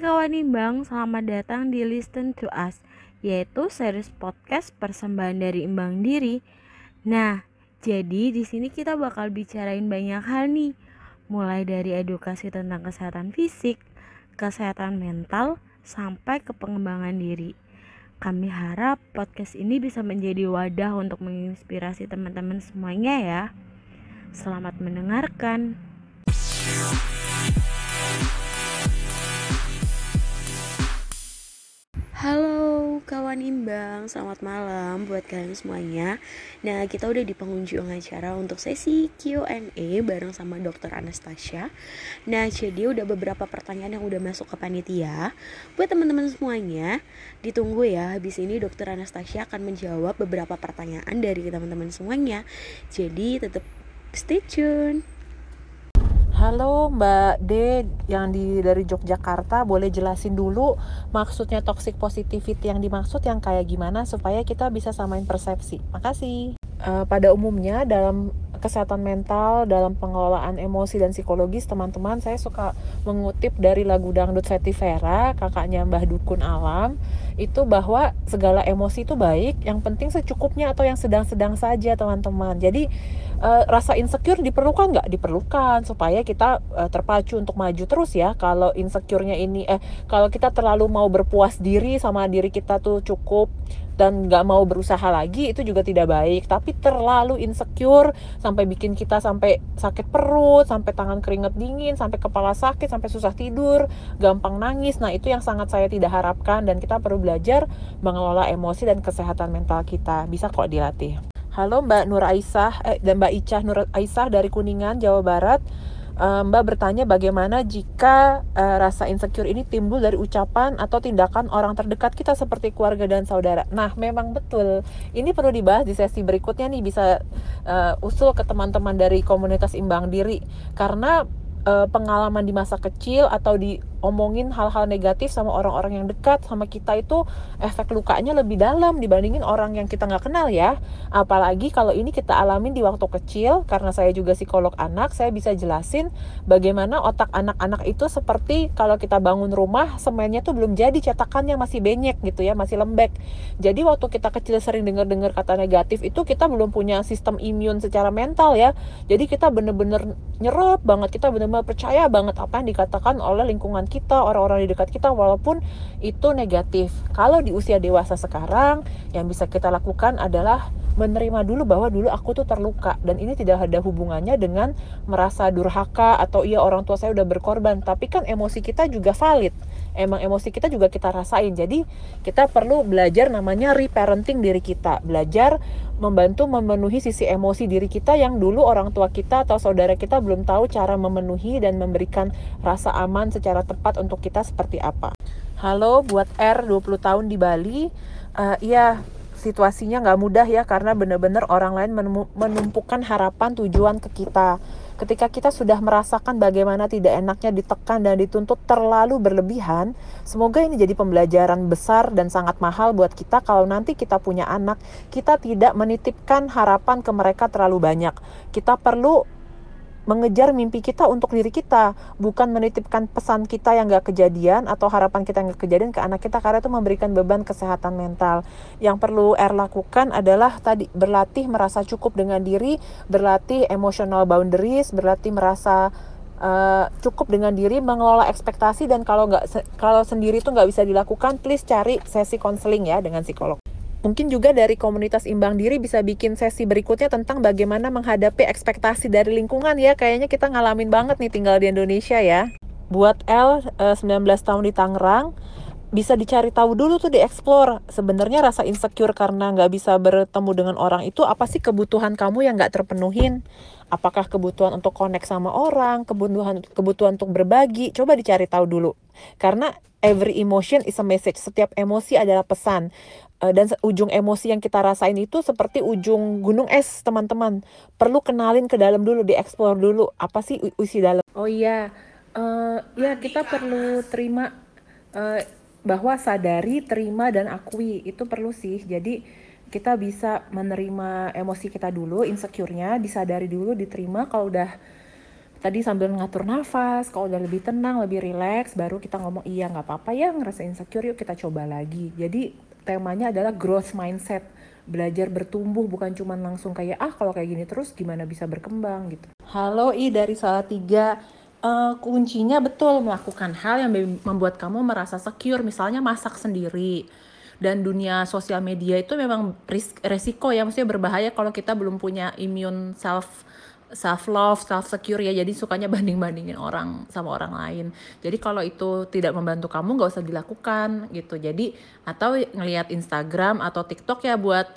kawan imbang, selamat datang di Listen to Us, yaitu series podcast persembahan dari Imbang Diri. Nah, jadi di sini kita bakal bicarain banyak hal nih, mulai dari edukasi tentang kesehatan fisik, kesehatan mental, sampai ke pengembangan diri. Kami harap podcast ini bisa menjadi wadah untuk menginspirasi teman-teman semuanya ya. Selamat mendengarkan. Halo kawan imbang, selamat malam buat kalian semuanya. Nah kita udah di penghujung acara untuk sesi Q&A bareng sama dokter Anastasia. Nah jadi udah beberapa pertanyaan yang udah masuk ke panitia. Buat teman-teman semuanya, ditunggu ya. Habis ini dokter Anastasia akan menjawab beberapa pertanyaan dari teman-teman semuanya. Jadi tetap stay tune Halo Mbak D yang di dari Yogyakarta, boleh jelasin dulu maksudnya toxic positivity yang dimaksud yang kayak gimana supaya kita bisa samain persepsi. Makasih. Uh, pada umumnya dalam kesehatan mental, dalam pengelolaan emosi dan psikologis, teman-teman saya suka mengutip dari lagu dangdut Vera, kakaknya Mbah Dukun Alam, itu bahwa segala emosi itu baik, yang penting secukupnya atau yang sedang-sedang saja teman-teman. Jadi uh, rasa insecure diperlukan nggak? Diperlukan supaya kita uh, terpacu untuk maju terus ya. Kalau insecure-nya ini eh kalau kita terlalu mau berpuas diri sama diri kita tuh cukup dan nggak mau berusaha lagi itu juga tidak baik. Tapi terlalu insecure sampai bikin kita sampai sakit perut sampai tangan keringet dingin sampai kepala sakit sampai susah tidur gampang nangis. Nah itu yang sangat saya tidak harapkan dan kita perlu belajar mengelola emosi dan kesehatan mental kita. Bisa kok dilatih. Halo Mbak Nur Aisyah eh, dan Mbak Icah Nur Aisyah dari Kuningan, Jawa Barat. Uh, Mbak bertanya bagaimana jika uh, rasa insecure ini timbul dari ucapan atau tindakan orang terdekat kita seperti keluarga dan saudara. Nah, memang betul. Ini perlu dibahas di sesi berikutnya nih bisa uh, usul ke teman-teman dari komunitas imbang diri karena uh, pengalaman di masa kecil atau diomongin hal-hal negatif sama orang-orang yang dekat sama kita itu efek lukanya lebih dalam dibandingin orang yang kita nggak kenal ya. Apalagi kalau ini kita alamin di waktu kecil karena saya juga psikolog anak saya bisa jelasin bagaimana otak anak-anak itu seperti kalau kita bangun rumah semennya tuh belum jadi cetakannya masih benyek gitu ya masih lembek. Jadi waktu kita kecil sering dengar-dengar kata negatif itu kita belum punya sistem imun secara mental ya. Jadi kita bener-bener nyerap banget kita bener benar percaya banget apa yang dikatakan oleh lingkungan kita, orang-orang di dekat kita walaupun itu negatif. Kalau di usia dewasa sekarang yang bisa kita lakukan adalah menerima dulu bahwa dulu aku tuh terluka. Dan ini tidak ada hubungannya dengan merasa durhaka atau iya orang tua saya udah berkorban, tapi kan emosi kita juga valid emang emosi kita juga kita rasain. Jadi kita perlu belajar namanya reparenting diri kita. Belajar membantu memenuhi sisi emosi diri kita yang dulu orang tua kita atau saudara kita belum tahu cara memenuhi dan memberikan rasa aman secara tepat untuk kita seperti apa. Halo buat R 20 tahun di Bali. Uh, iya situasinya nggak mudah ya karena benar-benar orang lain menumpukan harapan tujuan ke kita ketika kita sudah merasakan bagaimana tidak enaknya ditekan dan dituntut terlalu berlebihan, semoga ini jadi pembelajaran besar dan sangat mahal buat kita kalau nanti kita punya anak, kita tidak menitipkan harapan ke mereka terlalu banyak. Kita perlu mengejar mimpi kita untuk diri kita, bukan menitipkan pesan kita yang gak kejadian atau harapan kita yang gak kejadian ke anak kita karena itu memberikan beban kesehatan mental. Yang perlu R lakukan adalah tadi berlatih merasa cukup dengan diri, berlatih emotional boundaries, berlatih merasa uh, cukup dengan diri, mengelola ekspektasi dan kalau nggak kalau sendiri itu nggak bisa dilakukan, please cari sesi konseling ya dengan psikolog. Mungkin juga dari komunitas imbang diri bisa bikin sesi berikutnya tentang bagaimana menghadapi ekspektasi dari lingkungan ya. Kayaknya kita ngalamin banget nih tinggal di Indonesia ya. Buat L, 19 eh, tahun di Tangerang, bisa dicari tahu dulu tuh dieksplor sebenarnya rasa insecure karena nggak bisa bertemu dengan orang itu apa sih kebutuhan kamu yang nggak terpenuhin? Apakah kebutuhan untuk connect sama orang kebutuhan kebutuhan untuk berbagi? Coba dicari tahu dulu. Karena every emotion is a message. Setiap emosi adalah pesan. Uh, dan ujung emosi yang kita rasain itu seperti ujung gunung es teman-teman. Perlu kenalin ke dalam dulu dieksplor dulu. Apa sih isi dalam? Oh iya. Uh, ya kita perlu terima uh, bahwa sadari terima dan akui. Itu perlu sih. Jadi kita bisa menerima emosi kita dulu insecure-nya disadari dulu diterima. Kalau udah tadi sambil ngatur nafas kalau udah lebih tenang lebih rileks baru kita ngomong iya nggak apa-apa ya ngerasa insecure yuk kita coba lagi. Jadi temanya adalah growth mindset. Belajar bertumbuh bukan cuma langsung kayak ah kalau kayak gini terus gimana bisa berkembang? gitu. Halo i dari salah tiga uh, kuncinya betul melakukan hal yang membuat kamu merasa secure misalnya masak sendiri dan dunia sosial media itu memang resiko ya maksudnya berbahaya kalau kita belum punya immune self self love, self secure ya. Jadi sukanya banding-bandingin orang sama orang lain. Jadi kalau itu tidak membantu kamu nggak usah dilakukan gitu. Jadi atau ngelihat Instagram atau TikTok ya buat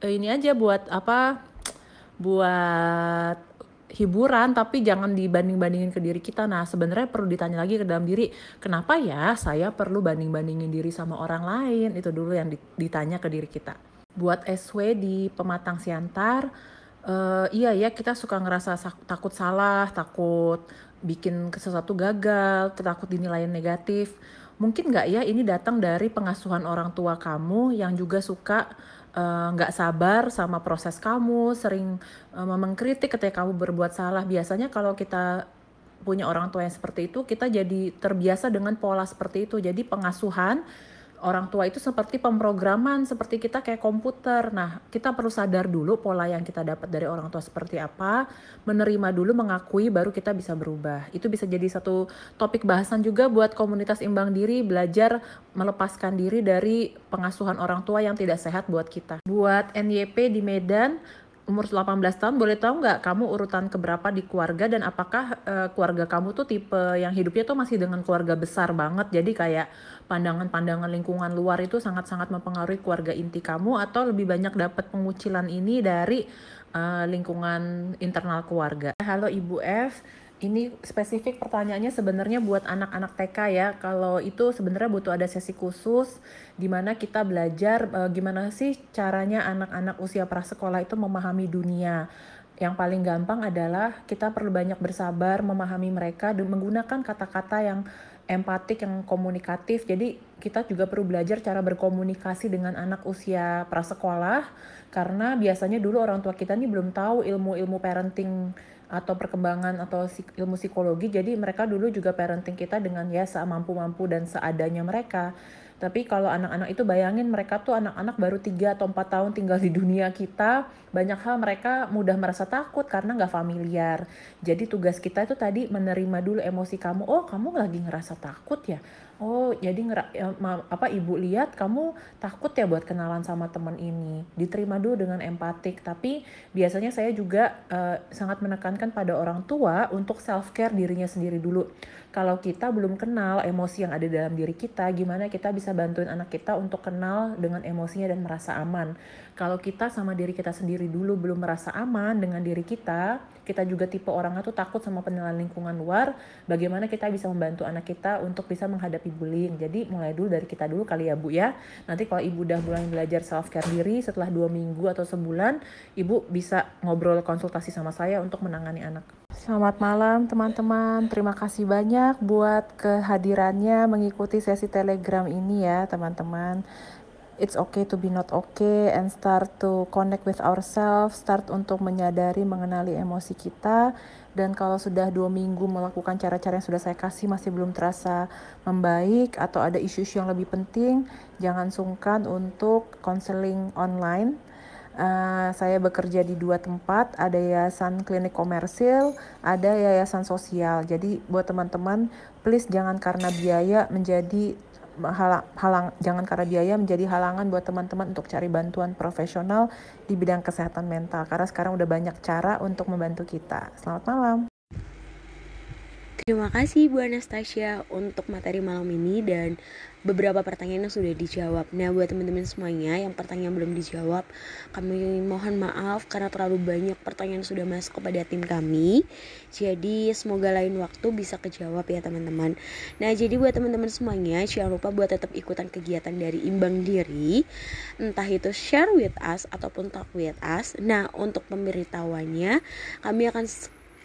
eh, ini aja buat apa? buat hiburan tapi jangan dibanding-bandingin ke diri kita. Nah, sebenarnya perlu ditanya lagi ke dalam diri, kenapa ya saya perlu banding-bandingin diri sama orang lain? Itu dulu yang ditanya ke diri kita. Buat SW di Pematang Siantar, uh, iya ya kita suka ngerasa takut salah, takut bikin sesuatu gagal, takut dinilai negatif. Mungkin nggak ya ini datang dari pengasuhan orang tua kamu yang juga suka nggak uh, sabar sama proses kamu, sering uh, mengkritik ketika kamu berbuat salah. Biasanya kalau kita punya orang tua yang seperti itu, kita jadi terbiasa dengan pola seperti itu. Jadi pengasuhan orang tua itu seperti pemrograman, seperti kita kayak komputer. Nah, kita perlu sadar dulu pola yang kita dapat dari orang tua seperti apa, menerima dulu, mengakui, baru kita bisa berubah. Itu bisa jadi satu topik bahasan juga buat komunitas imbang diri, belajar melepaskan diri dari pengasuhan orang tua yang tidak sehat buat kita. Buat NYP di Medan, umur 18 tahun boleh tahu nggak kamu urutan keberapa di keluarga dan apakah uh, keluarga kamu tuh tipe yang hidupnya tuh masih dengan keluarga besar banget jadi kayak pandangan-pandangan lingkungan luar itu sangat-sangat mempengaruhi keluarga inti kamu atau lebih banyak dapat pengucilan ini dari uh, lingkungan internal keluarga. Halo Ibu F, ini spesifik pertanyaannya sebenarnya buat anak-anak TK ya. Kalau itu sebenarnya butuh ada sesi khusus di mana kita belajar e, gimana sih caranya anak-anak usia prasekolah itu memahami dunia. Yang paling gampang adalah kita perlu banyak bersabar memahami mereka dan menggunakan kata-kata yang empatik, yang komunikatif. Jadi kita juga perlu belajar cara berkomunikasi dengan anak usia prasekolah karena biasanya dulu orang tua kita ini belum tahu ilmu-ilmu parenting atau perkembangan atau ilmu psikologi jadi mereka dulu juga parenting kita dengan ya semampu-mampu dan seadanya mereka tapi kalau anak-anak itu bayangin mereka tuh anak-anak baru 3 atau 4 tahun tinggal di dunia kita banyak hal mereka mudah merasa takut karena nggak familiar. Jadi tugas kita itu tadi menerima dulu emosi kamu oh kamu lagi ngerasa takut ya? Oh jadi ngera ma, apa ibu lihat kamu takut ya buat kenalan sama teman ini. Diterima dulu dengan empatik. Tapi biasanya saya juga uh, sangat menekankan pada orang tua untuk self care dirinya sendiri dulu kalau kita belum kenal emosi yang ada dalam diri kita gimana kita bisa bantuin anak kita untuk kenal dengan emosinya dan merasa aman kalau kita sama diri kita sendiri dulu belum merasa aman dengan diri kita, kita juga tipe orang tuh takut sama penilaian lingkungan luar, bagaimana kita bisa membantu anak kita untuk bisa menghadapi bullying. Jadi mulai dulu dari kita dulu kali ya Bu ya. Nanti kalau Ibu udah mulai belajar self care diri setelah dua minggu atau sebulan, Ibu bisa ngobrol konsultasi sama saya untuk menangani anak. Selamat malam teman-teman, terima kasih banyak buat kehadirannya mengikuti sesi telegram ini ya teman-teman it's okay to be not okay and start to connect with ourselves, start untuk menyadari, mengenali emosi kita. Dan kalau sudah dua minggu melakukan cara-cara yang sudah saya kasih masih belum terasa membaik atau ada isu-isu yang lebih penting, jangan sungkan untuk counseling online. Uh, saya bekerja di dua tempat, ada yayasan klinik komersil, ada yayasan sosial. Jadi buat teman-teman, please jangan karena biaya menjadi halang, halang jangan karena biaya menjadi halangan buat teman-teman untuk cari bantuan profesional di bidang kesehatan mental karena sekarang udah banyak cara untuk membantu kita. Selamat malam. Terima kasih Bu Anastasia untuk materi malam ini dan beberapa pertanyaan yang sudah dijawab. Nah, buat teman-teman semuanya yang pertanyaan belum dijawab, kami mohon maaf karena terlalu banyak pertanyaan yang sudah masuk kepada tim kami. Jadi, semoga lain waktu bisa kejawab ya teman-teman. Nah, jadi buat teman-teman semuanya, jangan lupa buat tetap ikutan kegiatan dari Imbang Diri, entah itu share with us ataupun talk with us. Nah, untuk pemberitahuannya, kami akan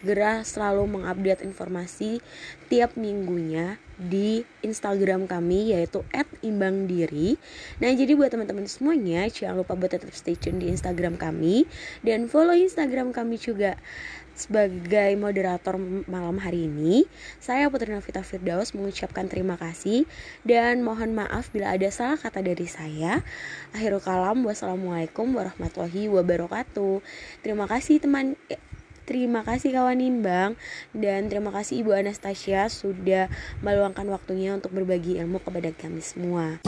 segera selalu mengupdate informasi tiap minggunya di Instagram kami yaitu @imbangdiri. Nah, jadi buat teman-teman semuanya jangan lupa buat tetap stay tune di Instagram kami dan follow Instagram kami juga. Sebagai moderator malam hari ini, saya Putri Novita Firdaus mengucapkan terima kasih dan mohon maaf bila ada salah kata dari saya. Akhirul kalam, wassalamualaikum warahmatullahi wabarakatuh. Terima kasih teman Terima kasih kawan Imbang dan terima kasih Ibu Anastasia sudah meluangkan waktunya untuk berbagi ilmu kepada kami semua.